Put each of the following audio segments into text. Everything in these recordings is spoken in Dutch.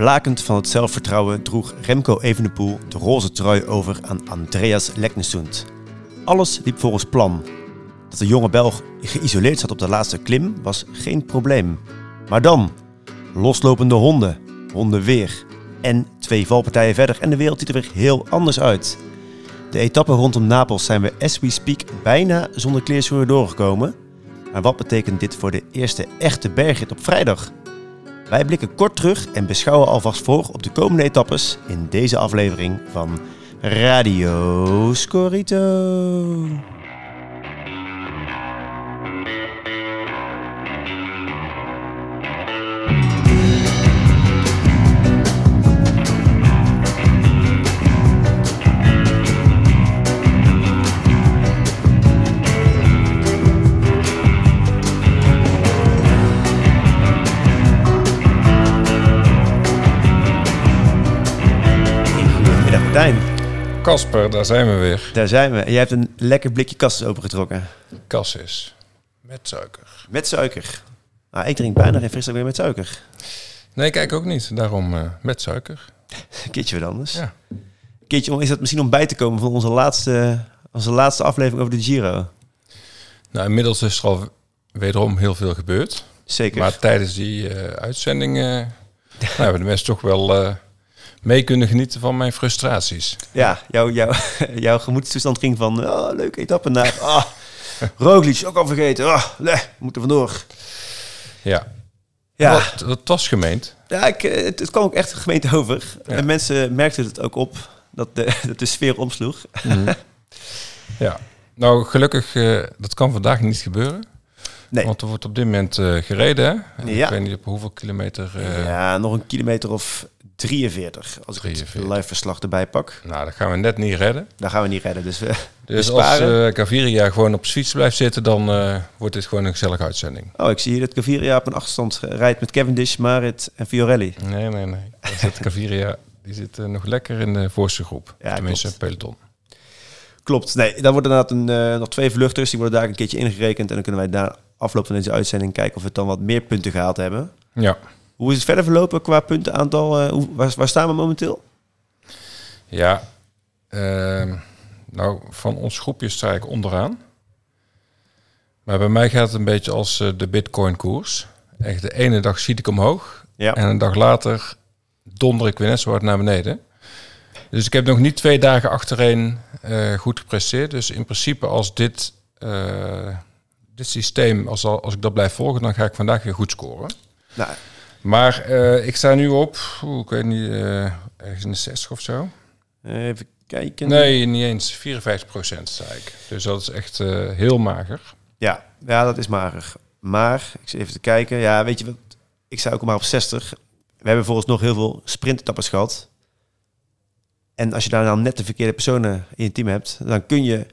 Blakend van het zelfvertrouwen droeg Remco Evenepoel de roze trui over aan Andreas Leknesund. Alles liep volgens plan. Dat de jonge Belg geïsoleerd zat op de laatste klim was geen probleem. Maar dan, loslopende honden, honden weer en twee valpartijen verder en de wereld ziet er weer heel anders uit. De etappe rondom Napels zijn we as we speak bijna zonder kleerschoenen doorgekomen. Maar wat betekent dit voor de eerste echte bergrit op vrijdag? Wij blikken kort terug en beschouwen alvast voor op de komende etappes in deze aflevering van Radio Scorito. Kasper, daar zijn we weer. daar zijn we. Jij hebt een lekker blikje kasses opengetrokken. Cassis. Met suiker. Met suiker. Nou, ik drink bijna geen frisdrank meer met suiker. Nee, kijk ook niet. Daarom eh, met suiker. Een keertje wat anders. Ja. Een keertje om, is dat misschien om bij te komen van onze laatste, onze laatste aflevering over de Giro? Nou, inmiddels is er al wederom heel veel gebeurd. Zeker. Maar tijdens die eh, uitzending nou, hebben de mensen toch wel eh, mee kunnen genieten van mijn frustraties. Ja, jouw, jouw, jouw gemoedstoestand ging van oh, leuke etappe naar ah, Roglic, ook al vergeten. Ah, nee, we moeten vandoor. Ja, Ja, dat, dat was gemeend. ja ik, eh, het, het kwam ook echt gemeente over. Ja. En mensen merkten het ook op dat de, dat de sfeer omsloeg. Ja. Nou, gelukkig, eh, dat kan vandaag niet gebeuren. Nee, Want er wordt op dit moment eh, gereden. hè? Ja. Ik weet niet op hoeveel kilometer. ja, nog een kilometer of 43 als ik 43. het live verslag erbij pak. Nou, dat gaan we net niet redden. Daar gaan we niet redden. Dus we, Dus we als sparen. eh Gaviria gewoon op zijn fiets blijft zitten, dan eh, wordt dit gewoon een gezellige uitzending. Oh, ik zie hier dat Gaviria op een achterstand rijdt met Cavendish, Marit en Fiorelli. Nee, nee, nee. Daar zit Gaviria, die zit eh, nog lekker in de voorste groep. Ja, Tenminste, klopt. peloton. Klopt. Nee, dan worden inderdaad een, eh, nog twee vluchters. Die worden daar een keertje ingerekend. En dan kunnen wij na afloop van deze uitzending kijken of we dan wat meer punten gehaald hebben. Ja. Hoe is het verder verlopen qua puntenaantal? Eh, hoe, waar, waar staan we momenteel? Ja. ehm, nou, van ons groepje sta ik onderaan. Maar bij mij gaat het een beetje als eh, de bitcoin koers. Echt de ene dag schiet ik omhoog. Ja. En een dag later donder ik weer net zo hard naar beneden. Dus ik heb nog niet twee dagen achtereen eh, goed gepresteerd. Dus in principe als dit, dit systeem, als, al- als ik dat blijf volgen, dan ga ik vandaag weer goed scoren. Nou, Maar eh, ik sta nu op, oeh, ik weet niet, eh, ergens in de 60 of zo. even kijken. Nee, niet eens. 54 procent sta ik. Dus dat is echt eh, heel mager. Ja, ja, dat is mager. Maar, ik zit even te kijken. Ja, weet je wat? Ik sta ook maar op 60. We hebben volgens nog heel veel sprintetappes gehad. En als je daar dan net de verkeerde personen in je team hebt, dan kun je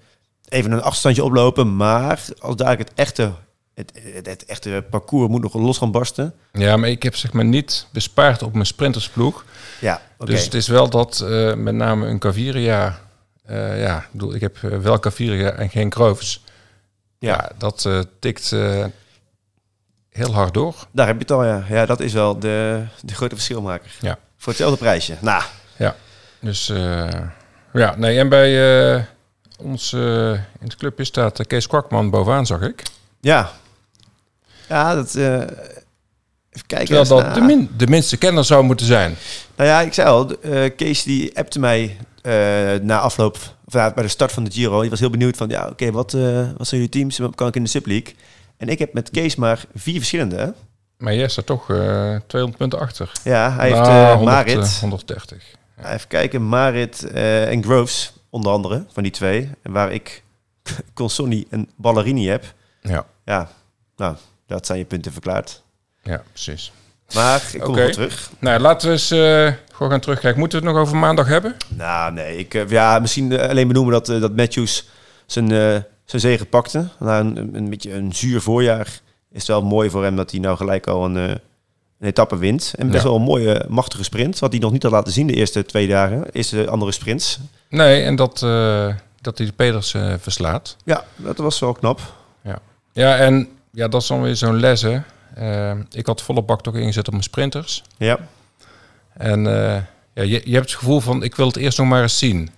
even een achterstandje oplopen. Maar als daar het echte, het, het, het echte parcours moet nog los gaan barsten. Ja, maar ik heb zeg maar niet bespaard op mijn sprintersploeg. Ja. Dus het is wel dat eh, met name een Caviria... eh, ja, ik bedoel, ik heb eh, wel Caviria en geen Groves. Ja, ja, dat tikt heel hard door. daar heb je het al, ja. Ja, dat is wel de, de grote verschilmaker. Ja. Voor hetzelfde prijsje. Nou, Dus eh, ja, nee, en bij ons in het clubje staat Kees Kwakman bovenaan, zag ik. ja. Ja, dat... eh, even kijken. Terwijl dat naar- de, min, de minste kenner zou moeten zijn. Nou ja, ik zei al, eh, Kees die appte mij eh, na afloop, of ja, bij de start van de Giro. Die was heel benieuwd van, ja, oké, wat, wat zijn jullie teams? Wat kan ik in de Subleague? En ik heb met Kees maar vier verschillende. Maar jij staat toch eh 200 punten achter. Ja, hij heeft Nou, eh 100, Marit, eh, 130. even kijken, Marit en Groves, onder andere, van die twee. Waar ik Consonni en Ballerini heb. Ja, Ja, nou, dat zijn je punten verklaard. ja, precies. Maar ik kom Oké. wel terug. Nou, laten we eens eh, gewoon gaan terugkijken. Moeten we het nog over maandag hebben? Nou, nee. Ik, eh, ja, misschien eh, alleen benoemen dat, eh, dat Matthews zijn, zijn zegen pakte. Na een, een, beetje een zuur voorjaar is het wel mooi voor hem dat hij nou gelijk al een, een etappe wint. En best Ja. wel een mooie, machtige sprint. Wat hij nog niet had laten zien de eerste twee dagen. Eerste andere sprints. Nee, en dat, dat hij de Peters eh, verslaat. Ja, dat was wel knap. Ja, en ja, dat is dan weer zo'n les, hè. Eh, ik had volle bak toch ingezet op mijn sprinters. Ja, En eh, ja, je, je hebt het gevoel van, ik wil het eerst nog maar eens zien.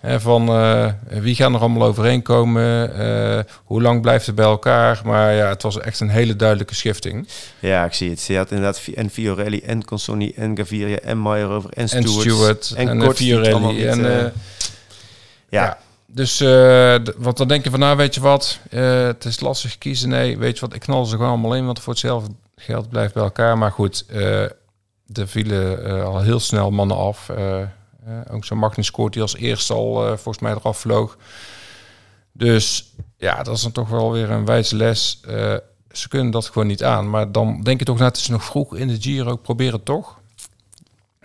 Hè, van eh, wie gaan er allemaal overeenkomen? Eh, hoe lang blijft het bij elkaar? Maar ja, het was echt een hele duidelijke schifting. Ja, ik zie het. Ze had inderdaad en Fiorelli en Consoni en Gaviria en Meyerhofer en En Stewart. Stewart en, en en allemaal Fiorelli. En, ja. ja. Dus, want dan denk je van, nou weet je wat, eh, het is lastig kiezen. Nee, weet je wat, ik knal ze gewoon allemaal in, want voor hetzelfde geld blijft bij elkaar. Maar goed, eh er vielen al heel snel mannen af. Ook zo'n Magnus Koort die als eerste al volgens mij eraf vloog. Dus ja, dat is dan toch wel weer een wijze les. Ze kunnen dat gewoon niet aan. Maar dan denk je toch, nou, het is nog vroeg in de Giro, probeer het toch.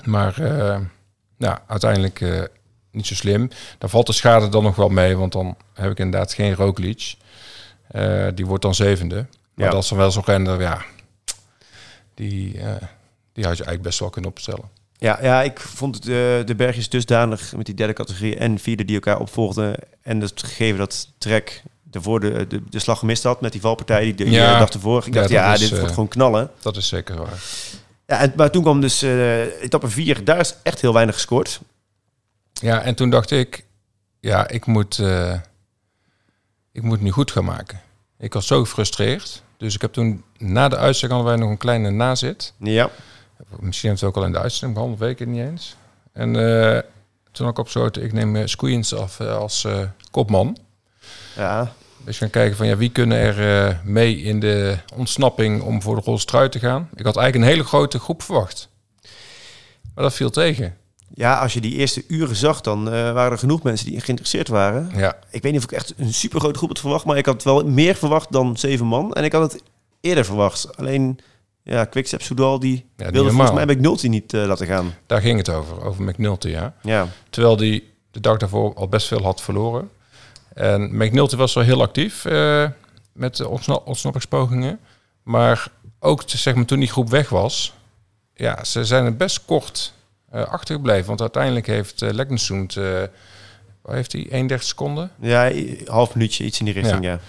Maar nou, uiteindelijk niet zo slim. Dan valt de schade dan nog wel mee, want dan heb ik inderdaad geen Roglic. Eh, die wordt dan zevende. Maar Ja. dat is dan wel zo'n renner, ja, die, eh, die had je eigenlijk best wel kunnen opstellen. Ja, ja, ik vond het, eh, de bergjes dusdanig met die derde categorie en vierde die elkaar opvolgden. En het gegeven dat Trek ervoor de, de, de slag gemist had met die valpartij die de Ja. dag ervoor. Ik dacht, dat ja, is, dit wordt gewoon knallen. Dat is zeker waar. Ja, en, maar toen kwam dus etappe 4. Daar is echt heel weinig gescoord. Ja, en toen dacht ik, ja, ik moet, eh, ik moet het nu goed gaan maken. Ik was zo gefrustreerd. Dus ik heb toen na de uitzending hadden wij nog een kleine nazit. Ja. Misschien heeft het ook al in de uitzending behandeld, weet ik het niet eens. En eh, toen had ik opgesloten, ik neem uh, Squeens af eh, als eh, kopman. Ja. Dus gaan kijken van ja, wie kunnen er eh, mee in de ontsnapping om voor de roze trui te gaan. Ik had eigenlijk een hele grote groep verwacht. Maar dat viel tegen. Ja, als je die eerste uren zag, dan eh, waren er genoeg mensen die geïnteresseerd waren. Ja, Ik weet niet of ik echt een super grote groep had verwacht, maar ik had wel meer verwacht dan zeven man. En ik had het eerder verwacht. Alleen, ja, Quickstep Soudal, die wilde volgens mij McNulty niet eh, laten gaan. daar ging het over, over McNulty, ja. Ja. Terwijl die de dag daarvoor al best veel had verloren. En McNulty was wel heel actief eh, met de ontsna- ontsnappingspogingen. Maar ook zeg maar, toen die groep weg was, ja, ze zijn er best kort achtergebleven. Want uiteindelijk heeft uh, Leknesund, heeft hij, 31 seconden? Ja, half minuutje, iets in die richting, ja.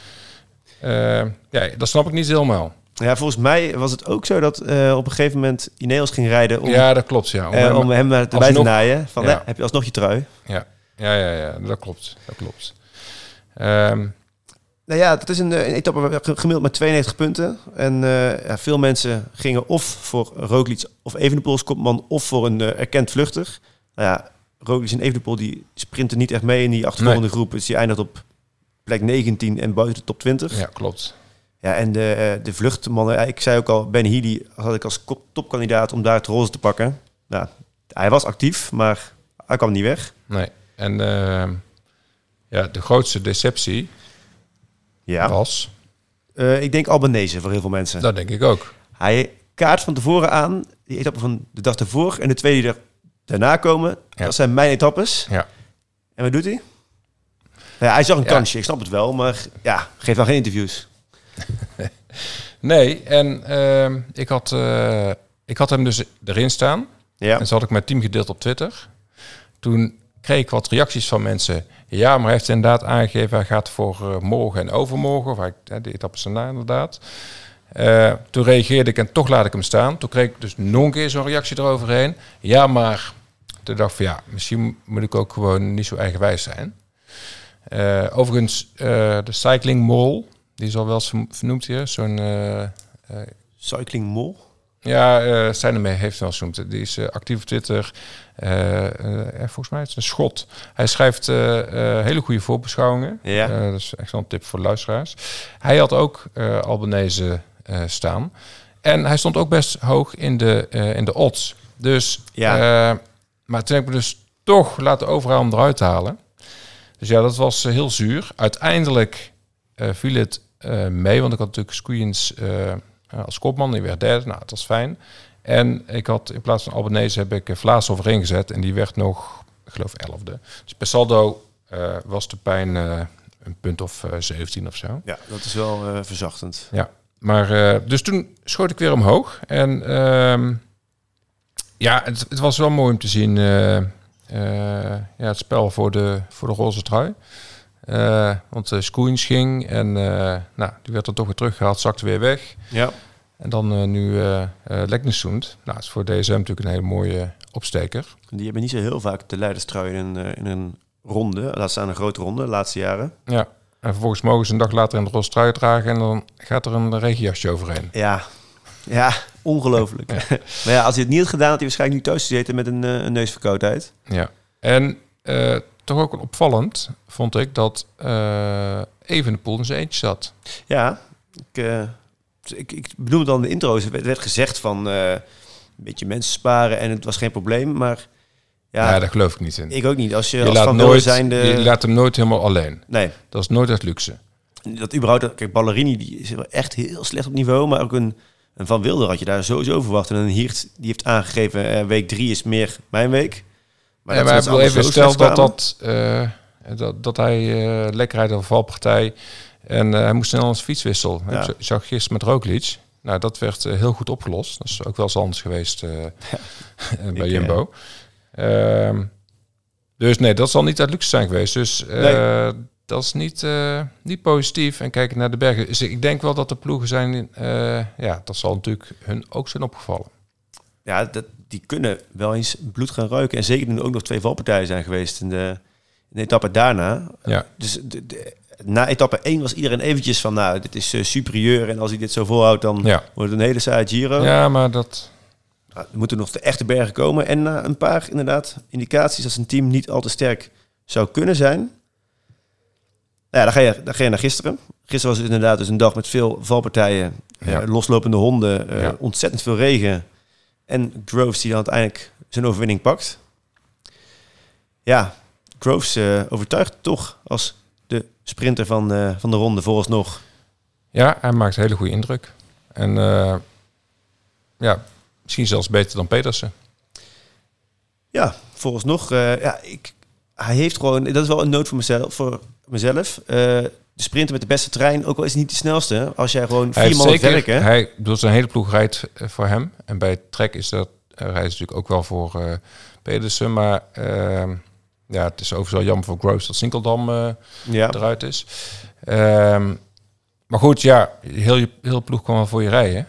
Uh, ja, dat snap ik niet helemaal. Ja, volgens mij was het ook zo dat uh, op een gegeven moment Ineos ging rijden om, ja, dat klopt, ja. Om, hem, om hem erbij alsnog, te naaien. Van, ja. heb je alsnog je trui? Ja, ja, ja, ja dat klopt. Dat klopt. Um, nou ja, dat is een, een etappe gemiddeld met 92 punten. En uh, ja, veel mensen gingen of voor Roglic of Evenepoel als kopman... of voor een uh, erkend vluchter. Nou ja, Roglic en Evenepoel die sprinten niet echt mee in die achtervolgende nee. groep. Dus die eindigt op plek 19 en buiten de top 20. Ja, klopt. Ja, en de, de vluchtmannen, ik zei ook al, Ben Healy had ik als topkandidaat om daar het roze te pakken. Nou, hij was actief, maar hij kwam niet weg. Nee, en uh, ja, de grootste deceptie ja. was... Uh, ik denk Albanese voor heel veel mensen. Dat denk ik ook. Hij kaart van tevoren aan, die etappe van de dag ervoor en de twee die er daarna komen. Ja. Dat zijn mijn etappes. Ja. En wat doet hij? Nou ja, hij zag een ja. kansje, ik snap het wel, maar ja, geef dan geen interviews. nee, en uh, ik, had, uh, ik had hem dus erin staan. Ja. En had ik mijn team gedeeld op Twitter. Toen kreeg ik wat reacties van mensen. Ja, maar hij heeft inderdaad aangegeven... hij gaat voor uh, morgen en overmorgen. Of hij, de etappes daarna inderdaad. Uh, toen reageerde ik en toch laat ik hem staan. Toen kreeg ik dus nog een keer zo'n reactie eroverheen. Ja, maar... Toen dacht ik van ja, misschien moet ik ook gewoon niet zo eigenwijs zijn. Uh, overigens, de Cycling Mall... Die is al wel eens vernoemd hier. Zo'n... Cycling Mall? Ja, uh, zijn ermee heeft wel genoemd. Die is uh, actief op Twitter. volgens mij is het een schot. Hij schrijft hele goede voorbeschouwingen. Ja. dat is echt wel een tip voor luisteraars. Hij had ook Albanese staan. En hij stond ook best hoog in de, in de odds. Dus, ja. maar toen heb ik me dus toch laten overal eruit halen. Dus ja, dat was heel zuur. Uiteindelijk uh, viel het uh, mee, want ik had natuurlijk Squeens uh, als kopman, die werd derde, nou, dat was fijn. En ik had in plaats van Albanese heb ik Vlaas overheen gezet en die werd nog, ik geloof, elfde. Dus per saldo was de pijn een punt of 17 of zo. Ja, dat is wel verzachtend. Ja, maar dus toen schoot ik weer omhoog en ehm, ja, het, het, was wel mooi om te zien. ja, het spel voor de, voor de roze trui. Uh, want uh, Scoens ging en uh, nou, die werd er toch weer teruggehaald, zakte weer weg. Ja. En dan uh, nu uh, uh, Leknesund. Nou, is voor DSM natuurlijk een hele mooie opsteker. Die hebben niet zo heel vaak de leiderstrui in, in een ronde. Laat staan een grote ronde, de laatste jaren. Ja, en vervolgens mogen ze een dag later een roze trui dragen... en dan gaat er een regenjasje overheen. Ja, ja ongelooflijk. maar ja, als hij het niet had gedaan... had hij waarschijnlijk nu thuis gezeten met een, een neusverkoudheid. Ja, en toch ook opvallend vond ik dat uh, even de pool in zijn eentje zat. Ja, ik, uh, ik, ik bedoel dan de intro's. Het werd gezegd van uh, een beetje mensen sparen en het was geen probleem, maar ja, ja, daar geloof ik niet in. Ik ook niet. Als je, je als laat van nooit, zijn de... je laat hem nooit helemaal alleen. Nee. Dat is nooit echt luxe. Dat überhaupt, kijk, Ballerini die is echt heel slecht op niveau, maar ook een, een Van Wilder had je daar sowieso verwacht. En een Hiert die heeft aangegeven, week drie is meer mijn week. Maar, ja, maar even stel dat, dat, uh, dat, dat hij uh, lekker rijdt op valpartij en uh, hij moest snel als fietswissel. Ja. Ik zag gisteren met Roglic. Nou, dat werd heel goed opgelost. Dat is ook wel eens anders geweest ja. bij Jumbo. Ehm, dus nee, dat zal niet uit luxe zijn geweest. Dus nee. dat is niet, niet positief. En kijken naar de bergen. Dus ik denk wel dat de ploegen zijn... ja, dat zal natuurlijk hun ook zijn opgevallen. Ja, dat, die kunnen wel eens bloed gaan ruiken. En zeker nu ook nog twee valpartijen zijn geweest in de, in de etappe daarna. Ja. Dus de, na etappe 1 was iedereen eventjes van, nou, dit is uh, superieur. En als hij dit zo volhoudt, dan ja. wordt het een hele saaie Giro. Ja, maar dat... Nou, er moeten nog de echte bergen komen. En na een paar, inderdaad, indicaties dat zijn team niet al te sterk zou kunnen zijn. Nou ja, dan ga je, dan ga je naar gisteren. Gisteren was het inderdaad dus een dag met veel valpartijen. Ja. Uh, loslopende honden, uh, ja. ontzettend veel regen. En Groves die dan uiteindelijk zijn overwinning pakt. Ja, Groves uh, overtuigt toch als de sprinter van, uh, van de ronde vooralsnog. Ja, hij maakt een hele goede indruk. En uh, ja, misschien zelfs beter dan Petersen. Ja, vooralsnog. ja, ik, hij heeft gewoon, dat is wel een noot voor mezelf. Voor mezelf de sprinter met de beste trein, ook al is het niet de snelste. Als jij gewoon vier man zeker, werken. Hij doet zijn hele ploeg rijdt voor hem. En bij Trek is dat hij rijdt natuurlijk ook wel voor uh, Pedersen. Maar uh, ja, het is overigens wel jammer voor Groves dat Sinkeldam uh, ja. eruit is. Um, maar goed, ja, heel je heel ploeg kan wel voor je rijden.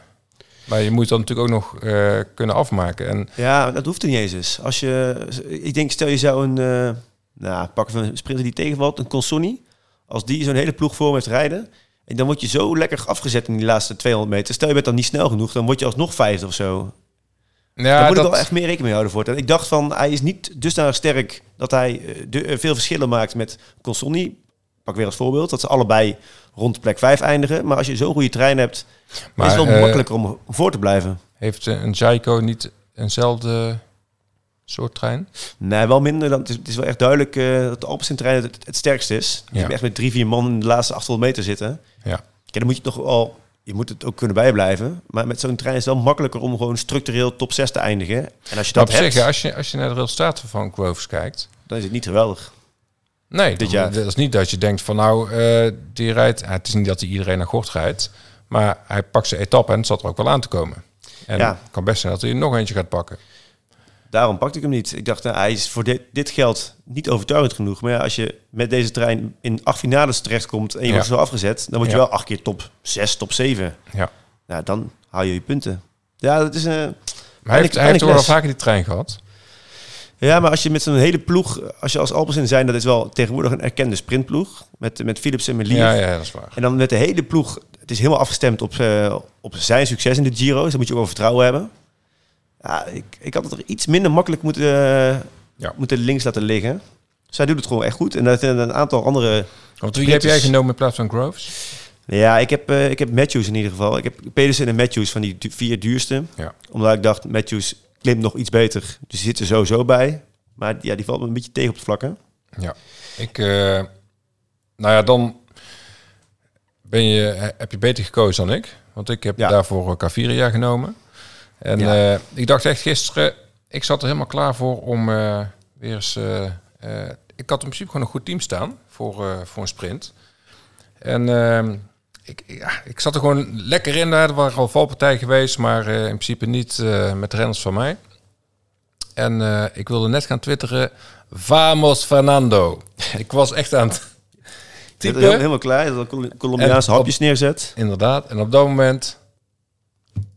Maar je moet dan natuurlijk ook nog uh, kunnen afmaken. En ja, dat hoeft er niet eens. Dus. Als je, ik denk, stel je zou een, uh, nou, pakken we een sprinter die tegenvalt, een Consonni. Als die zo'n hele ploeg voor heeft rijden, en dan word je zo lekker afgezet in die laatste 200 meter. Stel je bent dan niet snel genoeg, dan word je alsnog vijfde of zo. Ja, Daar moet dat... ik wel echt meer rekening mee houden voor. En ik dacht van, hij is niet dusdanig sterk dat hij de, veel verschillen maakt met Consonni. Pak weer als voorbeeld, dat ze allebei rond plek 5 eindigen. Maar als je zo'n goede trein hebt, maar, is het wel uh, makkelijker om voor te blijven. Heeft een Jaiko niet eenzelfde soort trein? Nee, wel minder. Dan, het, is, het is wel echt duidelijk uh, dat de Alpecin trein het, het, sterkste is. Ja. Je echt met drie, vier man in de laatste 800 meter zitten. Ja. ja dan moet je toch wel... Je moet het ook kunnen bijblijven. Maar met zo'n trein is het wel makkelijker om gewoon structureel top 6 te eindigen. En als je dat hebt, als je, als je naar de resultaten van Groves kijkt... Dan is het niet geweldig. Nee, dit jaar. dat is niet dat je denkt van nou, uh, die rijdt... Het is niet dat hij iedereen naar Gort rijdt. Maar hij pakt zijn etappe en het zat er ook wel aan te komen. En ja. het kan best zijn dat hij er nog eentje gaat pakken. Daarom pakte ik hem niet. Ik dacht, nou, hij is voor dit, dit geld niet overtuigend genoeg. Maar ja, als je met deze trein in acht finales terechtkomt en je wordt zo afgezet, dan word je wel acht keer top 6, top 7. Ja. Nou, dan haal je je punten. Ja, dat is een. Maar hij heeft, hij heeft toch wel vaker die trein gehad? Ja, maar als je met zo'n hele ploeg, als je als Alpecin zijn, dat is wel tegenwoordig een erkende sprintploeg. Met, met Philips en Melier. Ja, ja, dat is waar. En dan met de hele ploeg, het is helemaal afgestemd op, uh, op zijn succes in de Giro's. Daar moet je ook wel vertrouwen hebben. Ja, ik, ik had het er iets minder makkelijk moeten, uh, ja. moeten links laten liggen. Zij doet het gewoon echt goed. En dat een aantal andere... Wat wie heb jij genomen in plaats van Groves? Ja, ik heb, uh, ik heb Matthews in ieder geval. Ik heb Pedersen en Matthews van die vier duurste. Ja. Omdat ik dacht, Matthews klimt nog iets beter. Dus die zit er sowieso bij. Maar ja, die valt me een beetje tegen op het vlakken. Ja, ik... Uh, nou ja, dan ben je, heb je beter gekozen dan ik. Want ik heb ja. daarvoor Caviria genomen. En ja. uh, ik dacht echt gisteren, ik zat er helemaal klaar voor om uh, weer eens... Uh, ik had in principe gewoon een goed team staan voor, voor een sprint. En ehm, ik, ja, ik zat er gewoon lekker in. Er waren al valpartijen geweest, maar in principe niet met renners van mij. En ik wilde net gaan twitteren, Vamos Fernando. ik was echt aan het typen. Helemaal klaar, dat Colombiaanse hapjes neerzet. Inderdaad. En op dat moment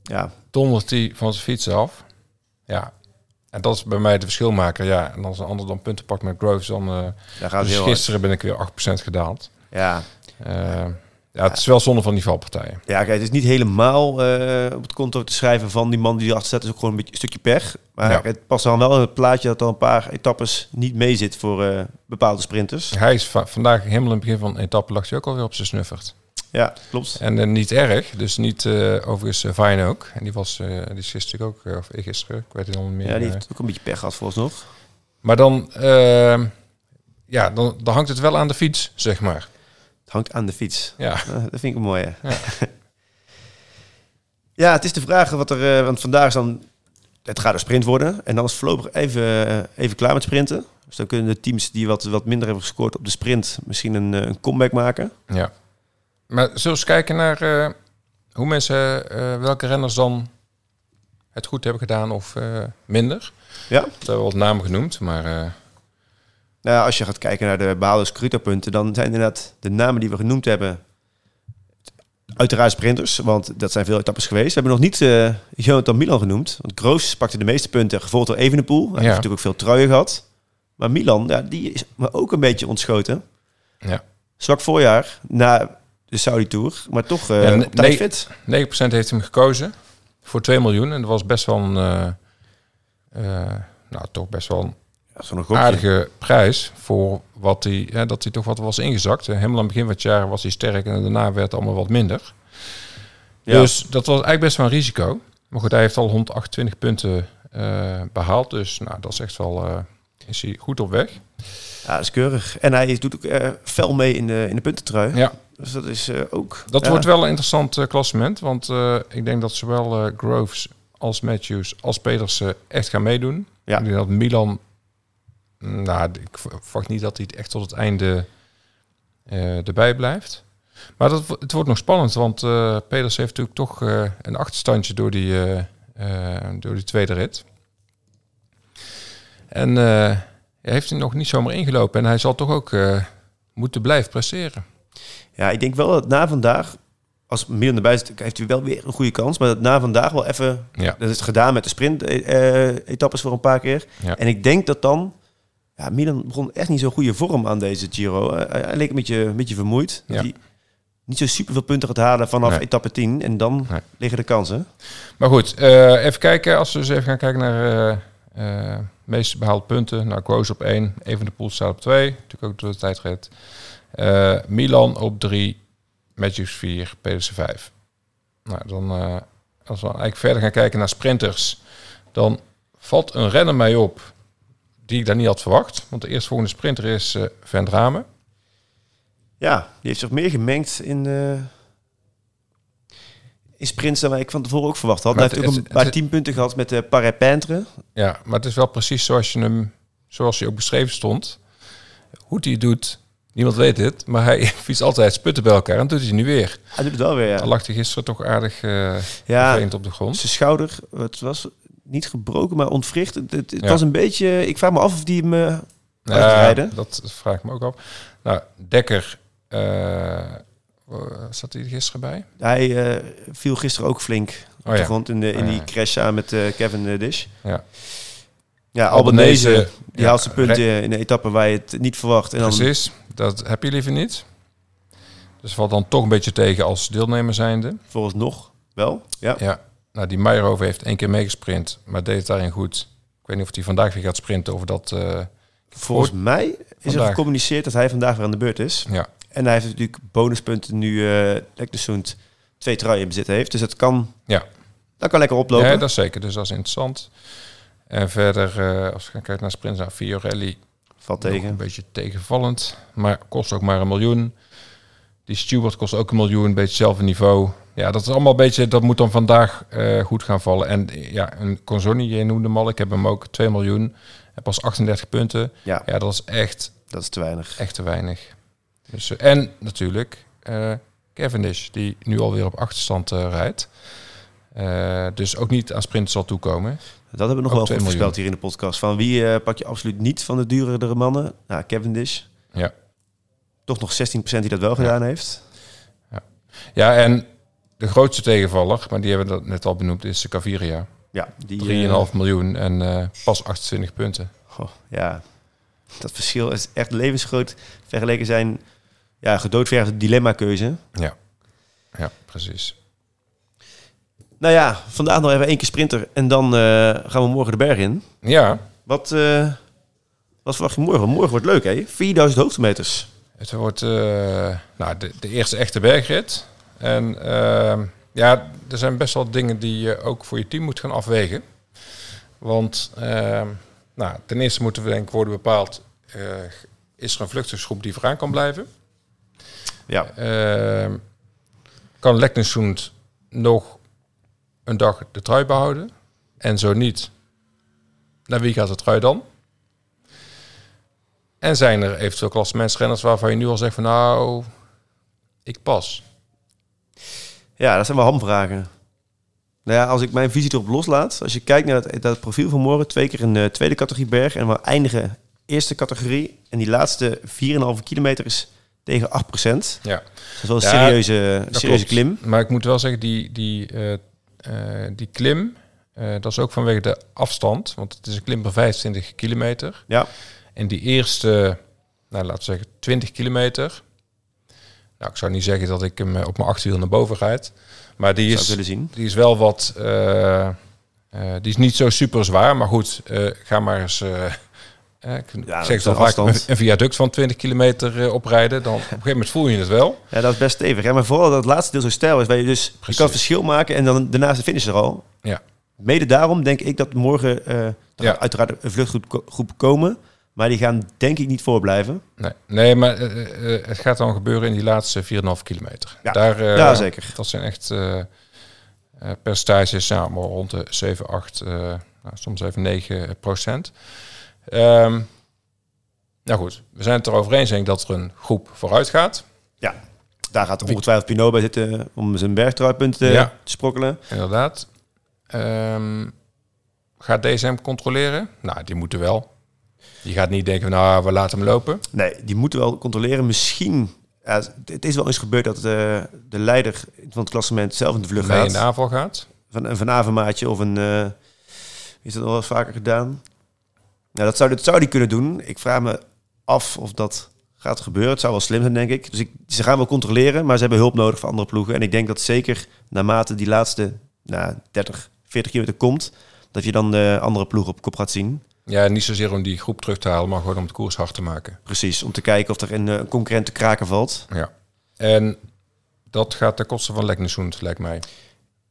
Ja, dondert hij van zijn fiets af. Ja, en dat is bij mij de verschilmaker. Ja, en als een ander dan punten pakt met Groves, dan... eh daar gaat dus hard. gisteren ben ik weer 8% gedaald. Ja. Eh, ja, het is wel zonde van die valpartijen. ja, kijk, het is niet helemaal eh, op het konto te schrijven van die man die erachter staat. is ook gewoon een beetje een stukje pech. Maar Ja. het past dan wel in het plaatje dat er een paar etappes niet mee zit voor bepaalde sprinters. Hij is va- vandaag helemaal in het begin van etappe lag hij ook alweer op zijn snuffert. Ja, klopt. En eh, niet erg, dus niet eh, overigens uh, Fijn ook. En die was eh, die is gisteren ook, eh, of gisteren, ik weet het niet meer. Ja, die eh. heeft ook een beetje pech gehad volgens nog. Maar dan, eh, ja, dan, dan hangt het wel aan de fiets, zeg maar. Het hangt aan de fiets. Ja, Eh, dat vind ik een mooie. Ja. Ja. het is de vraag wat er... eh, want vandaag is dan... Het gaat een sprint worden. En dan is voorlopig even, eh, even klaar met sprinten. Dus dan kunnen de teams die wat, wat minder hebben gescoord op de sprint... misschien een, eh, een comeback maken. ja. Maar zullen we eens kijken naar eh, hoe mensen, eh, welke renners dan het goed hebben gedaan of eh, minder? Ja. We hebben wat namen genoemd, maar Nou, als je gaat kijken naar de behaalde Scruto-punten... dan zijn inderdaad de namen die we genoemd hebben... Uiteraard sprinters, want dat zijn veel etappes geweest. We hebben nog niet Jonathan Milan genoemd. Want Groos pakte de meeste punten, gevolgd door Evenepoel. Hij heeft natuurlijk ook veel truien gehad. Maar Milan, ja, die is me ook een beetje ontschoten. ja. Zwak voorjaar na de Saudi Tour, maar toch Ja, op nee- tijd fit. 9% heeft hem gekozen voor 2 miljoen. En dat was best wel een, eh, eh, nou toch best wel een Ja, aardige prijs voor wat hij, hè, dat hij toch wat was ingezakt. Helemaal aan het begin van het jaar was hij sterk en daarna werd het allemaal wat minder. Ja. Dus dat was eigenlijk best wel een risico. Maar goed, hij heeft al 128 punten eh, behaald. Dus nou, dat is echt wel, is hij goed op weg. Ja, dat is keurig. En hij doet ook fel mee in de, in de puntentrui. Ja, Dus dat is eh, ook... dat ja. wordt wel een interessant eh, klassement. Want eh, ik denk dat zowel Groves als Matthews als Pedersen echt gaan meedoen. Ja. Ik denk dat Milan... Nou, ik verwacht niet dat hij het echt tot het einde erbij blijft. Maar dat, het wordt nog spannend, want Pedersen heeft natuurlijk toch een achterstandje door die, door die tweede rit. En hij heeft hij nog niet zomaar ingelopen. En hij zal toch ook moeten blijven presteren. Ja, ik denk wel dat na vandaag, als Milan erbij zit, heeft hij wel weer een goede kans. Maar dat na vandaag wel even... Ja. Dat is gedaan met de sprint-etappes voor een paar keer. Ja. En ik denk dat dan... Ja, Milan begon echt niet zo'n goede vorm aan deze Giro. Eh, Hij, hij leek een beetje, een beetje vermoeid. Ja. hij niet zo super veel punten gaat halen vanaf Nee. etappe 10. En dan Nee. liggen de kansen. Maar goed, eh, even kijken. Als we eens even gaan kijken naar eh eh meest behaalde punten. Nou, Quoos op 1, Even de Poel staat op 2. Natuurlijk ook door de tijdrit. Eh, Milan op 3, Matthews 4, Pedersen 5. Nou, dan eh, als we eigenlijk verder gaan kijken naar sprinters, dan valt een renner mij op die ik daar niet had verwacht. Want de eerstvolgende sprinter is eh Van Dramen. Ja, die heeft zich meer gemengd in, in sprints dan ik van tevoren ook verwacht had. Maar hij heeft ook een paar tien punten gehad met de Paris-Peintre. Ja, maar het is wel precies zoals je hem, zoals hij ook beschreven stond. Hoe het doet, niemand weet het, maar hij fietst altijd sputten bij elkaar en doet hij nu weer. Hij doet het wel weer, ja. lag hij gisteren toch aardig eh Ja, op de grond. zijn schouder, het was niet gebroken, maar ontwricht. Het, het, het Ja. was een beetje... Ik vraag me af of die hem... eh, Ja, uitrijden. dat vraag ik me ook af. Nou, Dekker, eh zat hij er gisteren bij? hij viel gisteren ook flink op Oh de ja. grond in, de, in Oh die crash samen met Kevin Dish. Ja. Ja, Albanese, Albanese, die ja, haalt zijn punten in de etappe waar je het niet verwacht. En dan, Precies, dat heb je liever niet. Dus valt dan toch een beetje tegen als deelnemer zijnde. volgens nog wel. Ja. Ja, nou die Meijerhoven heeft één keer meegesprint, maar deed het daarin goed. Ik weet niet of hij vandaag weer gaat sprinten over dat... eh, Volgens mij is er gecommuniceerd dat hij vandaag weer aan de beurt is. ja, En hij heeft natuurlijk bonuspunten nu eh Leknesund twee truien in bezit heeft. Dus het kan, Ja. dat kan lekker oplopen. ja, dat is zeker. Dus dat is interessant. En verder, eh, als we gaan kijken naar sprints, nou, Fiorelli Valt tegen. een beetje tegenvallend, maar kost ook maar een miljoen. Die Stewart kost ook een miljoen, een beetje hetzelfde niveau. Ja, dat is allemaal een beetje, dat moet dan vandaag eh, goed gaan vallen. En eh, ja, een Consoni, je noemde hem al, ik heb hem ook 2 miljoen. En pas 38 punten. Ja, Ja, dat is echt, dat is te weinig. echt te weinig. Dus, en natuurlijk eh Cavendish, die nu alweer op achterstand rijdt. Dus ook niet aan sprint zal toekomen. Dat hebben we nog wel goed miljoen. voorspeld hier in de podcast. Van wie eh, pak je absoluut niet van de duurdere mannen? Nou, Cavendish. Ja. Toch nog 16% die dat wel gedaan heeft. Ja, en de grootste tegenvaller, maar die hebben we dat net al benoemd, is de Caviria. Ja, die 3,5 miljoen en eh, pas 28 punten. Goh, ja, dat verschil is echt levensgroot vergeleken zijn ja, gedoodverfde dilemma-keuze. Ja, ja precies. Nou ja, vandaag nog even één keer sprinter en dan eh, gaan we morgen de berg in. Ja, Wat, eh, wat verwacht je morgen? Morgen wordt leuk, hè? 4000 hoogtemeters. het wordt eh, nou, de, de eerste echte bergrit. En ehm, ja, er zijn best wel dingen die je ook voor je team moet gaan afwegen. Want ehm, nou, ten eerste moeten we denk ik worden bepaald... is er een vluchtersgroep die vooraan kan blijven? Ja, Ehm, kan Leknesund nog een dag de trui behouden? En zo niet, naar wie gaat de trui dan? En zijn er eventueel klassementsrenners waarvan je nu al zegt van nou, ik pas. ja dat zijn wel hamvragen. Nou ja, als ik mijn visie erop loslaat, als je kijkt naar het, het profiel van morgen, twee keer een eh, tweede categorie berg en we eindigen eerste categorie en die laatste 4,5 kilometer is tegen 8 procent. Ja, Dat is wel een Ja, serieuze, dat serieuze klopt. klim. Maar ik moet wel zeggen, die, die, eh, die klim, eh, dat is ook vanwege de afstand. Want het is een klim van 25 kilometer. Ja, En die eerste, nou, laten we zeggen 20 kilometer. Nou, ik zou niet zeggen dat ik hem eh, op mijn achterwiel naar boven rijd. Maar die is, zien. die is wel wat... eh, eh, die is niet zo super zwaar. Maar goed, eh, ga maar eens... eh, eh, ik Ja, zeg het al vaak, een, een viaduct van 20 kilometer eh, oprijden. Dan op een gegeven moment voel je het wel. Ja, dat is best stevig. Hè? Maar vooral dat laatste deel zo stijl is, waar je dus je kan het verschil maken en dan daarnaast de finish er al. Ja. Mede daarom denk ik dat morgen eh er Ja. uiteraard een vluchtgroep ko- groep komen, maar die gaan denk ik niet voorblijven. Nee, nee maar eh, eh, het gaat dan gebeuren in die laatste 4,5 kilometer. Ja, Daar, eh, ja, zeker. Dat zijn echt eh, eh, percentages, ja, maar rond de 7, 8, eh, nou, soms even 9 procent. Ehm, nou goed, we zijn het erover eens denk ik, dat er een groep vooruit gaat. Ja, daar gaat ongetwijfeld Pinot bij zitten om zijn bergtruipunten Ja. te sprokkelen. Inderdaad. Ehm, gaat DSM controleren? Nou, die moeten wel. Die gaat niet denken, nou, we laten hem lopen. Nee, die moeten wel controleren. Misschien, ja, het is wel eens gebeurd dat eh, de leider van het klassement zelf in de vlucht Mee gaat. in de aanval gaat. van een Van Avermaatje of een... eh, is dat al eens vaker gedaan? Nou, dat zou, dat zou die kunnen doen. Ik vraag me af of dat gaat gebeuren. Het zou wel slim zijn, denk ik. Dus ik, ze gaan wel controleren, maar ze hebben hulp nodig van andere ploegen. En ik denk dat zeker naarmate die laatste nou, 30, 40 kilometer komt... dat je dan de andere ploeg op kop gaat zien. Ja, niet zozeer om die groep terug te halen, maar gewoon om het koers hard te maken. Precies, om te kijken of er een eh, concurrent te kraken valt. Ja. En dat gaat ten koste van Leknesund, lijkt mij.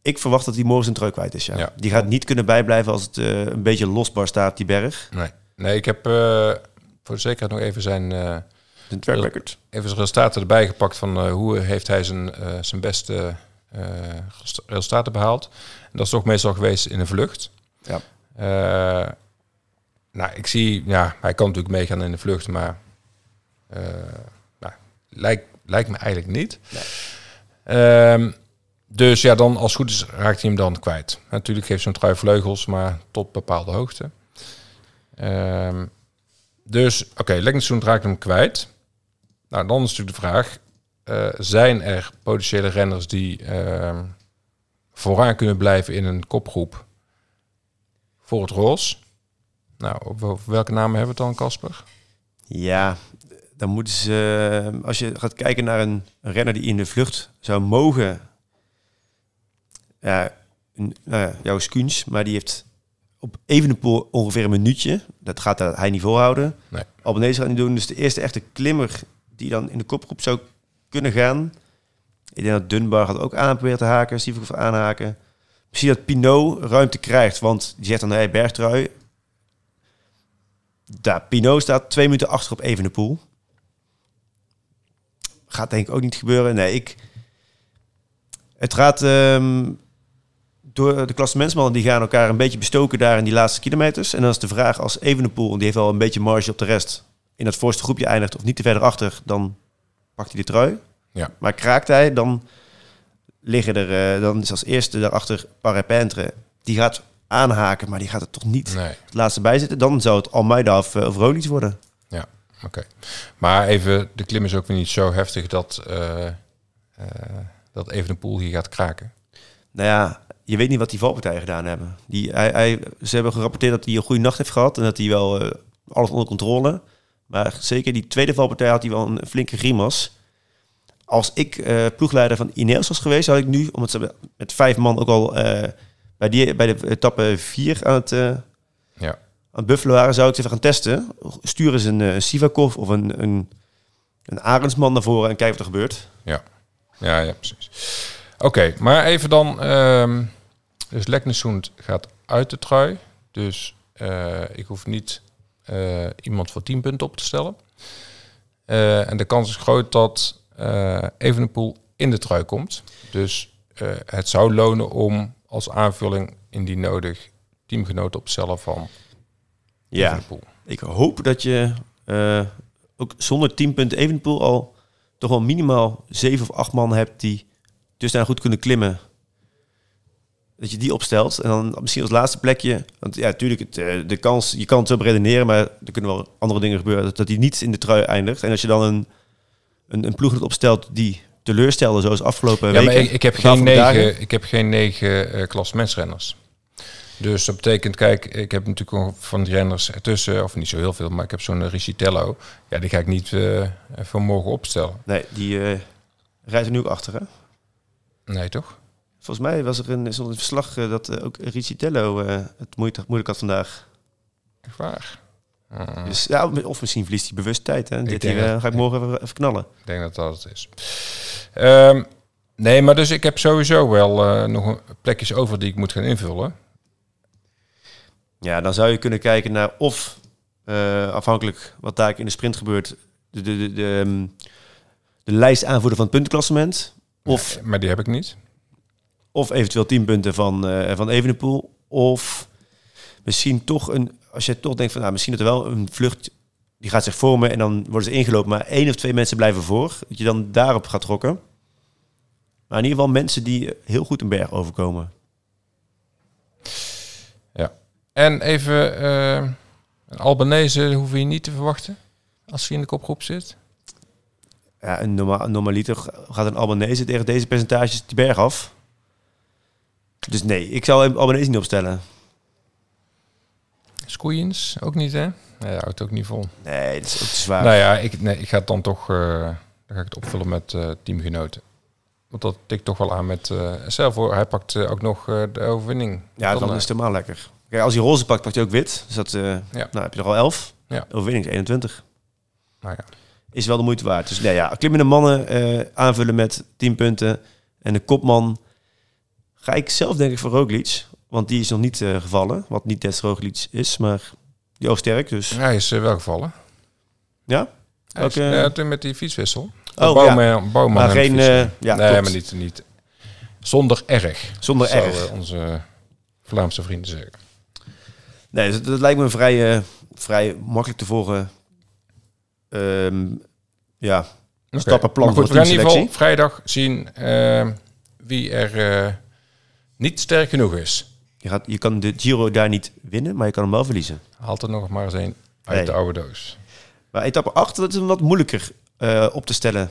Ik verwacht dat hij morgen zijn trui kwijt is, ja. Ja. Die gaat niet kunnen bijblijven als het eh, een beetje losbaar staat, die berg. Nee, nee ik heb eh, voor de zekerheid nog even zijn, eh, Een track record. even zijn resultaten erbij gepakt van hoe heeft hij zijn, zijn beste resultaten behaald. En dat is toch meestal geweest in een vlucht. Ja. Nou, ik zie, ja, hij kan natuurlijk meegaan in de vlucht, maar nou, lijkt, lijkt me eigenlijk niet. Ehm, dus ja, dan als het goed is raakt hij hem dan kwijt. Natuurlijk geeft zo'n trui vleugels, maar tot bepaalde hoogte. Ehm, dus oké, okay, raakt hem kwijt. Nou, dan is natuurlijk de vraag: eh, zijn er potentiële renners die ehm, vooraan kunnen blijven in een kopgroep voor het roos? Nou, welke namen hebben we het dan, Casper? Ja, dan moeten ze, eh, als je gaat kijken naar een renner die in de vlucht zou mogen, ja, een, nou ja, maar die heeft op Evenepoel ongeveer een minuutje. Dat gaat hij niet volhouden. Nee. Albanese gaat niet doen. Dus de eerste echte klimmer die dan in de kopgroep zou kunnen gaan. Ik denk dat Dunbar gaat ook aan proberen te haken, Sivakov aanhaken. Misschien dat Pinot ruimte krijgt, want die zegt dan, hey, bergtrui, daar, Pinot staat twee minuten achter op Evenepoel. Gaat denk ik ook niet gebeuren. Nee, ik... Het gaat... ehm, door de klassementsmannen die gaan elkaar een beetje bestoken daar in die laatste kilometers. En dan is de vraag als Evenepoel, die heeft al een beetje marge op de rest, in dat voorste groepje eindigt of niet te verder achter, dan pakt hij de trui. Ja. Maar kraakt hij, dan liggen er, eh, dan is als eerste daarachter Parapentre. Die gaat aanhaken, maar die gaat er toch niet Nee. het laatste bij zitten. Dan zou het Almeida of, eh, of Roglic worden. Ja, oké. Maar even, de klim is ook weer niet zo heftig dat, eh, dat Evenepoel hier gaat kraken. Nou ja, je weet niet wat die valpartijen gedaan hebben. Die, hij, hij, ze hebben gerapporteerd dat hij een goede nacht heeft gehad en dat hij wel eh, alles onder controle. Maar zeker die tweede valpartij had hij wel een flinke grimas. Als ik eh, ploegleider van Ineos was geweest, had ik nu, omdat ze met vijf man ook al eh, bij, die, bij de etappe vier aan het, Ja. aan het buffelen waren, zou ik ze even gaan testen. Sturen ze een, Sivakov of een, een, een Arendsman naar voren en kijken wat er gebeurt. Ja, ja, ja precies. Oké, maar even dan. ehm dus Leknesund gaat uit de trui. Dus eh, ik hoef niet eh, iemand voor 10 punten op te stellen. Eh, en de kans is groot dat Evenepoel in de trui komt. Dus het zou lonen om als aanvulling indien nodig teamgenoten op te stellen van Ja, Evenepoel. ik hoop dat je ook zonder 10 punten Evenpoel al toch wel minimaal zeven of acht man hebt die dus daar goed kunnen klimmen. Dat je die opstelt en dan misschien als laatste plekje. Want ja, natuurlijk, het, eh, de kans, je kan het zo redeneren, maar er kunnen wel andere dingen gebeuren. Dat, hij niet in de trui eindigt. En als je dan een, een, een ploeg opstelt die teleurstelde, zoals afgelopen Ja, weken. maar ik, heb geen dagen. negen, ik heb geen negen eh klassementsrenners. Dus dat betekent, kijk, ik heb natuurlijk van die renners ertussen, of niet zo heel veel, maar ik heb zo'n Ricitello. Ja, die ga ik niet eh van morgen opstellen. Nee, die eh, rijdt er nu ook achter, hè? Nee, toch? Volgens mij was er een, is er een verslag eh, dat eh, ook Ricciello eh, het moeilijk, moeilijk had vandaag. Echt waar? Ah, Dus, ja, of misschien verliest hij bewust tijd. Hè? Dit hier, dat- ga ik morgen even, even knallen. ik denk dat dat het is. Ehm, nee, maar dus ik heb sowieso wel nog een plekjes over die ik moet gaan invullen. Ja, dan zou je kunnen kijken naar of, afhankelijk wat daar in de sprint gebeurt, de, de, de, de, ehm, de lijst aanvoeren van het puntenklassement. Of, Nee, maar die heb ik niet. Of eventueel 10 punten van, eh van Evenepoel. Of misschien toch een, als je toch denkt van, nou, misschien dat er wel een vlucht, die gaat zich vormen en dan worden ze ingelopen, maar één of twee mensen blijven voor. Dat je dan daarop gaat trokken. Maar in ieder geval mensen die heel goed een berg overkomen. Ja. En even, eh, een Albanese hoef je niet te verwachten als hij in de kopgroep zit. Ja, een normaal, normaliter gaat een Albanese tegen deze percentages de berg af. Dus nee, ik zou Albanese niet opstellen. Squeens ook niet, hè? Nee, dat houdt ook niet vol. Nee, dat is ook te zwaar. Nou ja, ik, nee, ik ga het dan toch eh, dan ga ik het opvullen met eh, teamgenoten. Want dat tikt toch wel aan met... eh stel voor, hij pakt ook nog de overwinning. ja, dan, is het helemaal lekker. Kijk, als hij roze pakt, pakt hij ook wit. Dus dat, nou heb je er al 11. Ja. Overwinning is 21. Nou ja. Is wel de moeite waard. Dus nee, ja, klimmende mannen aanvullen met 10 punten. En de kopman ga ik zelf denk ik voor Roglic. Want die is nog niet eh, gevallen. Wat niet des Roglic is, maar die oog sterk. Dus Hij is eh, wel gevallen. ja. Is, Ook, eh, toen met die fietswissel. Oh, Bouwman, Bouwman Maar en de geen, ja, nee, klopt. maar niet, niet. Zonder erg. Zonder erg. onze Vlaamse vrienden zeggen. Nee, dat, dat lijkt me een vrij, vrij makkelijk te volgen. ehm, ja, Oké. Stappenplan voor geval teamselectie. vrijdag zien eh, wie er niet sterk genoeg is. je, gaat, je kan de Giro daar niet winnen, maar je kan hem wel verliezen. Haalt er nog maar eens een uit Nee. de oude doos. Maar etappe 8, dat is een wat moeilijker eh, op te stellen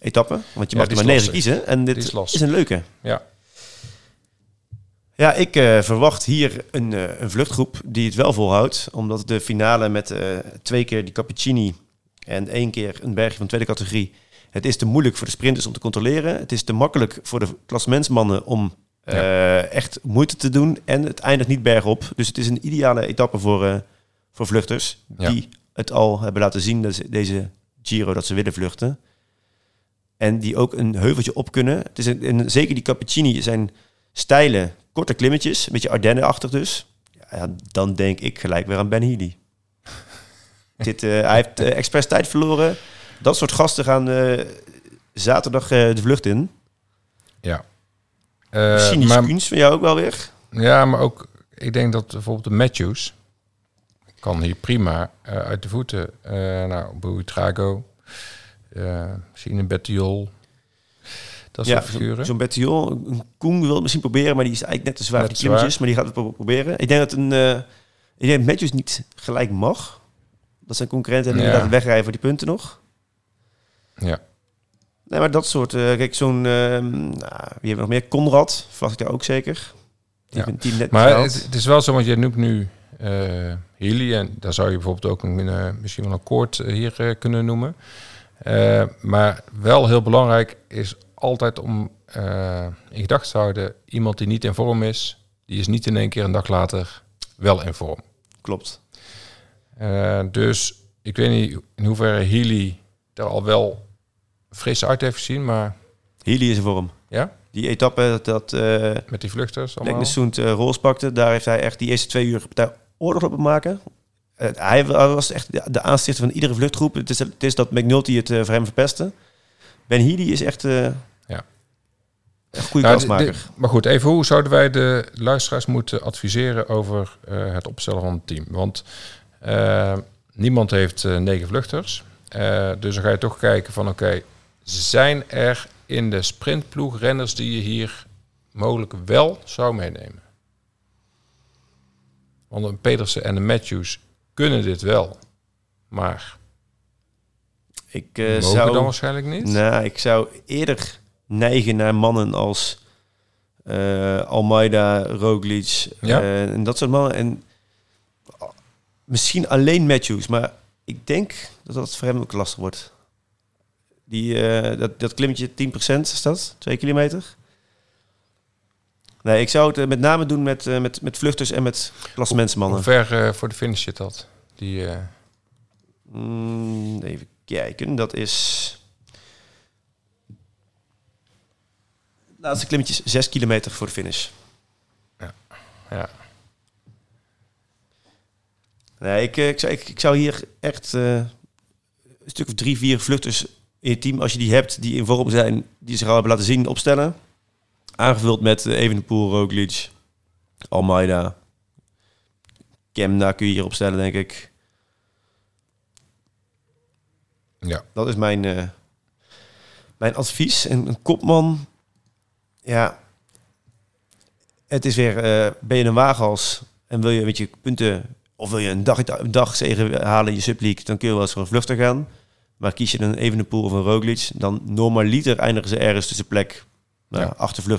etappe. Want je Ja, mag er is maar negen kiezen. En dit is een leuke. Ja, Ja, ik eh, verwacht hier een, eh, een vluchtgroep die het wel volhoudt. Omdat de finale met twee keer die Cappuccini en één keer een bergje van tweede categorie... Het is te moeilijk voor de sprinters om te controleren. Het is te makkelijk voor de klassementsmannen om eh, echt moeite te doen. En het eindigt niet bergop. Dus het is een ideale etappe voor, eh, voor vluchters. Ja. Die het al hebben laten zien, dat ze- deze Giro, dat ze willen vluchten. En die ook een heuveltje op kunnen. Het is een, en zeker die Cappuccini zijn steile, korte klimmetjes. Een beetje Ardennen-achtig dus. Ja, dan denk ik gelijk weer aan Ben Healy. Dit, eh, hij heeft eh, expres tijd verloren. Dat soort gasten gaan zaterdag de vlucht in. ja. Cynisch kunst van jou ook wel weer. ja, maar ook, ik denk dat bijvoorbeeld de Matthews kan hier prima eh, uit de voeten. eh nou, Buitrago, eh misschien een Bettiol. Dat soort Ja, figuren. zo'n Bettiol. Een Koen wil het misschien proberen, maar die is eigenlijk net te zwaar Net voor die klimmetjes. Maar die gaat het pro- proberen. Ik denk dat een... eh ik denk dat Matthews niet gelijk mag. Dat zijn concurrenten en Ja. inderdaad wegrijden voor die punten nog. ja. Nee, maar dat soort... eh, kijk, zo'n... ehm, nou, wie hebben we nog meer? Conrad, verwacht ik daar ook zeker. Die Ja. team net Maar het, het is wel zo, want je noemt nu eh Healy. En daar zou je bijvoorbeeld ook een, eh, misschien wel een koord eh, hier eh, kunnen noemen. Eh, maar wel heel belangrijk is altijd om eh, in gedachten te houden... iemand die niet in vorm is, die is niet in één keer een dag later wel in vorm. Klopt. Eh, dus ik weet niet in hoeverre Healy er al wel fris uit heeft gezien, maar Healy is in vorm. ja, Die etappe dat, eh met die vluchters allemaal. Leknesund eh Roos pakte, daar heeft hij echt die eerste twee uur daar oorlog op maken. Eh, hij was echt de, aanstichter van iedere vluchtgroep. Het is, het is dat McNulty het eh, voor hem verpestte. Ben Healy is echt Ja. een goede Nou, kansmaker. maar goed, even hoe zouden wij de luisteraars moeten adviseren over het opstellen van het team? Want niemand heeft negen vluchters. Dus dan ga je toch kijken van oké, zijn er in de sprintploeg renners die je hier mogelijk wel zou meenemen? Want een Pedersen en een Matthews kunnen dit wel. Maar ik eh, mogen zou, dan waarschijnlijk niet? nou, ik zou eerder neigen naar mannen als eh, Almeida, Roglic Ja. eh, en dat soort mannen. En ah, misschien alleen Matthews, maar ik denk dat dat voor hem ook lastig wordt. Die, eh, dat, dat klimmetje 10% is dat? 2 kilometer? Nee, ik zou het eh, met name doen met, eh, met, met vluchters en met klassementsmannen. Hoe ver voor de finish zit dat? Die, Mm, even kijken, dat is... Laatste klimmetjes 6 kilometer voor de finish. ja. Nee, ik, ik, zou, ik, ik zou hier echt een stuk of drie, vier vluchters in je team, als je die hebt, die in vorm zijn, die zich al hebben laten zien, opstellen. Aangevuld met uh, Evenepoel, Roglic, Almeida. Kemna kun je hier opstellen, denk ik. ja. Dat is mijn, eh, mijn advies. En een kopman, ja, het is weer, eh, ben je een waaghals en wil je een beetje punten, of wil je een dag, een dag zegen halen in je subleague, dan kun je wel eens voor een vluchter gaan. Maar kies je een Evenepoel of een Roglic, dan normaliter eindigen ze ergens tussen plek nou,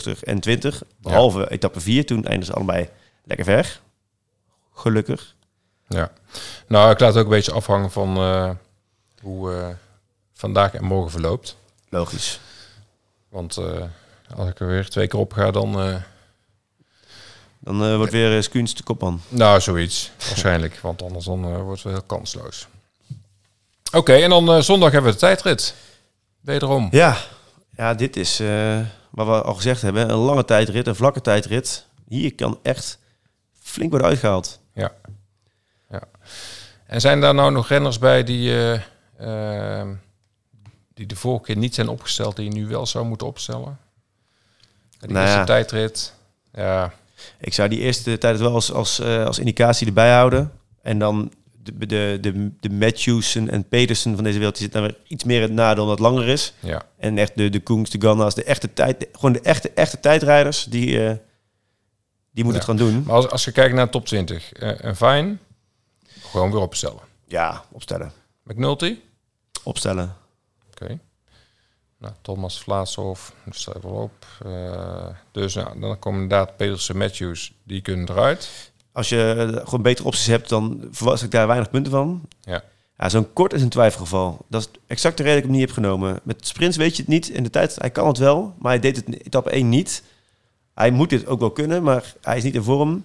Ja. en 20. Behalve etappe 4, toen eindigen ze allebei lekker ver. Gelukkig. Ja, nou, ik laat het ook een beetje afhangen van eh, hoe eh, vandaag en morgen verloopt. Logisch. Want eh, als ik er weer twee keer op ga, dan... Dan wordt weer uh, Skuens de kopman. nou, zoiets. Waarschijnlijk. Want anders dan, wordt het heel kansloos. Oké, en dan eh, zondag hebben we de tijdrit. Wederom. Ja, ja dit is eh, wat we al gezegd hebben. Een lange tijdrit, een vlakke tijdrit. Hier kan echt flink worden uitgehaald. Ja. ja. En zijn daar nou nog renners bij die, eh, eh, die de vorige keer niet zijn opgesteld, die je nu wel zou moeten opstellen? De Nou eerste ja. tijdrit. Ja, Ik zou die eerste tijd wel als, als, als indicatie erbij houden. En dan de, de, de, de Matthewsen en Petersen van deze wereld, die zitten iets meer in het nadeel omdat het langer is. ja. En echt de, de Koens, de Ganna's, de echte tijd, gewoon de echte, echte tijdrijders, die, eh, die moeten Ja. het gaan doen. Maar als, als je kijkt naar de top 20, eh, een fijn, gewoon weer opstellen. Ja, opstellen. McNulty, Opstellen. oké. Nou, Thomas Vlaashoff, dat staat wel op. Eh, dus nou, dan komen inderdaad Petersen, Matthews, die kunnen eruit. Als je gewoon betere opties hebt, dan verwacht ik daar weinig punten van. Ja. Ja, zo'n kort is een twijfelgeval. Dat is exact de reden dat ik hem niet heb genomen. Met sprints weet je het niet. In de tijd, hij kan het wel, maar hij deed het in etappe 1 niet. Hij moet dit ook wel kunnen, maar hij is niet in vorm. Maar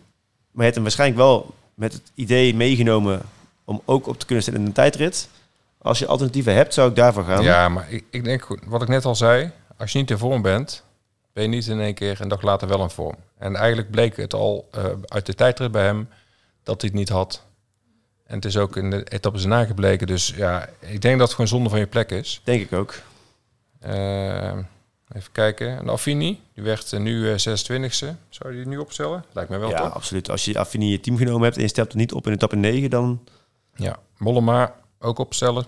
hij heeft hem waarschijnlijk wel met het idee meegenomen om ook op te kunnen stellen in een tijdrit. Als je alternatieven hebt, zou ik daarvoor gaan. Ja, maar ik, ik denk, goed, wat ik net al zei, als je niet in vorm bent, ben je niet in één keer een dag later wel in vorm. En eigenlijk bleek het al eh, uit de tijdrit bij hem dat hij het niet had. En het is ook in de etappes erna gebleken. Dus ja, ik denk dat het gewoon zonde van je plek is. Denk ik ook. Eh, even kijken. En Affini, die werd eh, nu eh, 26e. Zou je die nu opstellen? Lijkt mij wel ja, absoluut. Als je Affini in je team genomen hebt en je stelt het niet op in etappe 9, dan Ja. Mollema ook opstellen.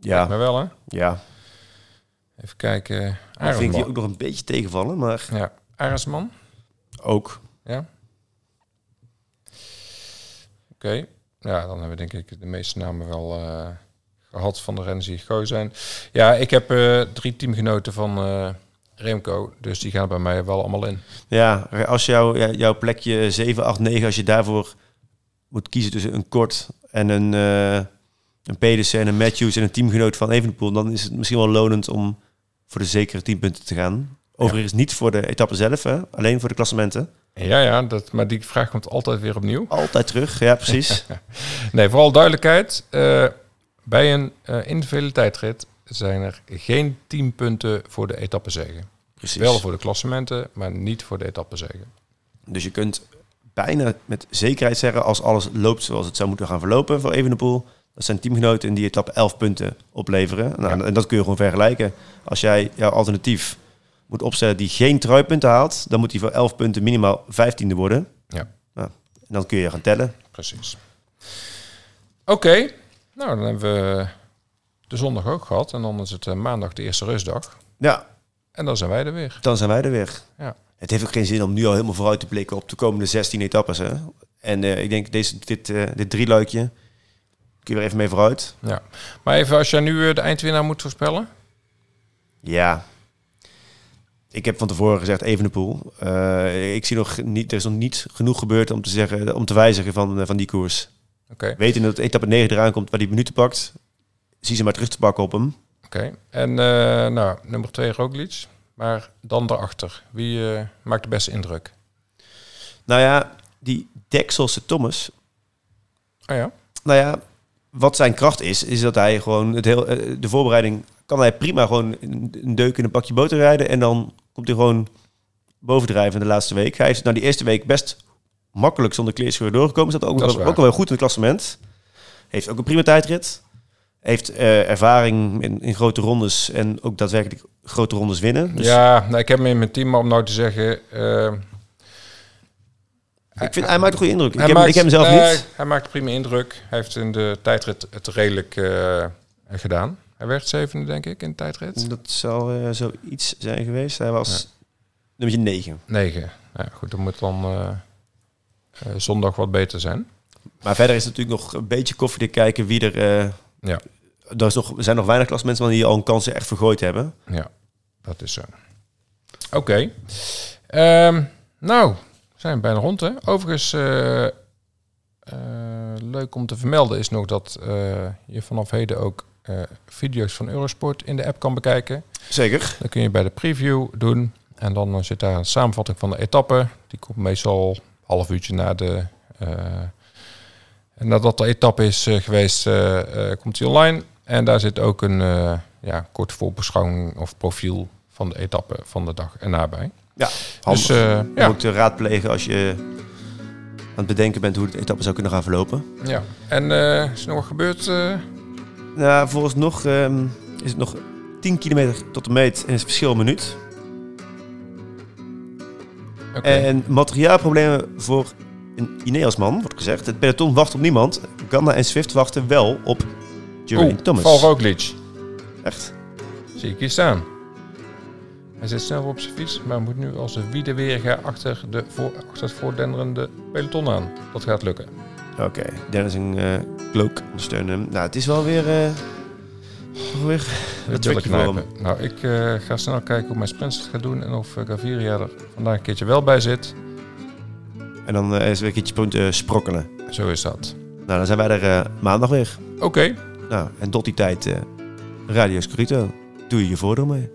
ja, Lijkt mij wel hè? ja. Even kijken. Dan vind ik die ook nog een beetje tegenvallen, maar Ja, Arendsman. Ook. Ja. Oké. Ja, dan hebben we denk ik de meeste namen wel eh, gehad van de renners die gekozen zijn. Ja, ik heb eh, drie teamgenoten van eh, Remco, dus die gaan bij mij wel allemaal in. Ja, als jou, ja, jouw plekje 7, 8, 9, als je daarvoor moet kiezen tussen een kort en een, eh een Pedersen en een Matthews en een teamgenoot van Evenepoel, dan is het misschien wel lonend om voor de zekere 10 punten te gaan. Overigens niet voor de etappe zelf, hè? alleen voor de klassementen. Ja, ja, dat, maar die vraag komt altijd weer opnieuw. Altijd terug, ja precies. Nee, vooral duidelijkheid. eh, bij een eh individuele tijdrit zijn er geen 10 punten voor de etappezegen. precies. Wel voor de klassementen, maar niet voor de etappezegen. Dus je kunt bijna met zekerheid zeggen, als alles loopt zoals het zou moeten gaan verlopen voor Evenepoel, dat zijn teamgenoten in die etappe 11 punten opleveren. Nou, Ja. En dat kun je gewoon vergelijken. Als jij jouw alternatief moet opstellen die geen truipunten haalt, dan moet hij voor 11 punten minimaal 15e worden. Ja. Nou, en dan kun je gaan tellen. Precies. Oké, nou dan hebben we de zondag ook gehad. En dan is het eh, maandag de eerste rustdag. Ja, En dan zijn wij er weer. dan zijn wij er weer. Ja. Het heeft ook geen zin om nu al helemaal vooruit te blikken op de komende 16 etappes. Hè? En eh, ik denk deze, dit, eh dit drieluikje, kun je er even mee vooruit. Ja. Maar even als jij nu de eindwinnaar moet voorspellen. Ja. Ik heb van tevoren gezegd Evenepoel. Eh ik zie nog niet, er is nog niet genoeg gebeurd om te zeggen, om te wijzigen van, eh, van die koers. Oké, Weten dat etappe 9 eraan komt waar die minuten pakt, zie ze maar terug te pakken op hem. oké. En eh, nou, nummer twee Roglic. Maar dan daarachter. Wie maakt de beste indruk? Nou ja, die Dekselse Thomas, Oh ja, nou ja, wat zijn kracht is, is dat hij gewoon het heel, de voorbereiding kan hij prima gewoon een een deuk in een pakje boter rijden en dan komt hij gewoon bovendrijven in de laatste week. Hij is nou die eerste week best makkelijk zonder kleerscheuren doorgekomen. Zat ook, Dat wel, ook wel goed in het klassement. Heeft ook een prima tijdrit. Heeft eh, ervaring in, in grote rondes en ook daadwerkelijk grote rondes winnen. Dus ja nou, ik heb hem in mijn team, maar om nou te zeggen... eh, ik vind, hij maakt een goede indruk. Ik heb, maakt- ik heb hem zelf niet. Hij maakt prima indruk. Hij heeft in de tijdrit het redelijk eh, gedaan. Hij werd zevende, denk ik, in de tijdrit. Dat zal eh, zoiets zijn geweest. Hij was nummer 9. Negen. Ja, goed, dan moet dan eh, eh, zondag wat beter zijn. Maar verder is het natuurlijk nog een beetje koffiedik kijken wie er... Ja. er, is nog, er zijn nog weinig klasmensen die al een kans echt vergooid hebben. Ja, dat is zo. Oké. Ehm, nou, we zijn bijna rond, hè? Overigens, leuk om te vermelden is nog dat je vanaf heden ook video's van Eurosport in de app kan bekijken. Zeker. Dan kun je bij de preview doen. En dan eh, zit daar een samenvatting van de etappe. Die komt meestal een half uurtje na de... eh, en nadat de etappe is eh, geweest, eh, eh, komt die online. En daar zit ook een eh, ja, korte voorbeschouwing of profiel van de etappe van de dag erna bij. Ja, handig. Dus eh, Om ja, ook te raadplegen als je aan het bedenken bent hoe de etappe zou kunnen gaan verlopen. ja. En eh, is er nog wat gebeurd? Nou, vooralsnog ehm is het nog 10 kilometer tot de meet en is het verschil een minuut. En materiaalproblemen voor een Ineos-man, wordt gezegd. Het peloton wacht op niemand. Ganna en Swift wachten wel op Oeh, Thomas. Val Roglic. Echt. Zie ik hier staan. Hij zit snel op zijn fiets, maar moet nu als een wiedeweerga achter, de voor, achter het voordenderende peloton aan. Dat gaat lukken. Oké, Dennis en uh, Klook ondersteunen hem. Nou, het is wel weer... eh toch weer een tricky voor hem. Nou, ik eh, ga snel kijken hoe mijn het gaat doen en of uh, Gaviria er vandaag een keertje wel bij zit. En dan eh, is er weer een keertje punt eh, sprokkelen. Zo is dat. Nou, dan zijn wij er eh, maandag weer. Oké, Nou, en tot die tijd, eh Radio Scorito. Doe je je voordeel mee.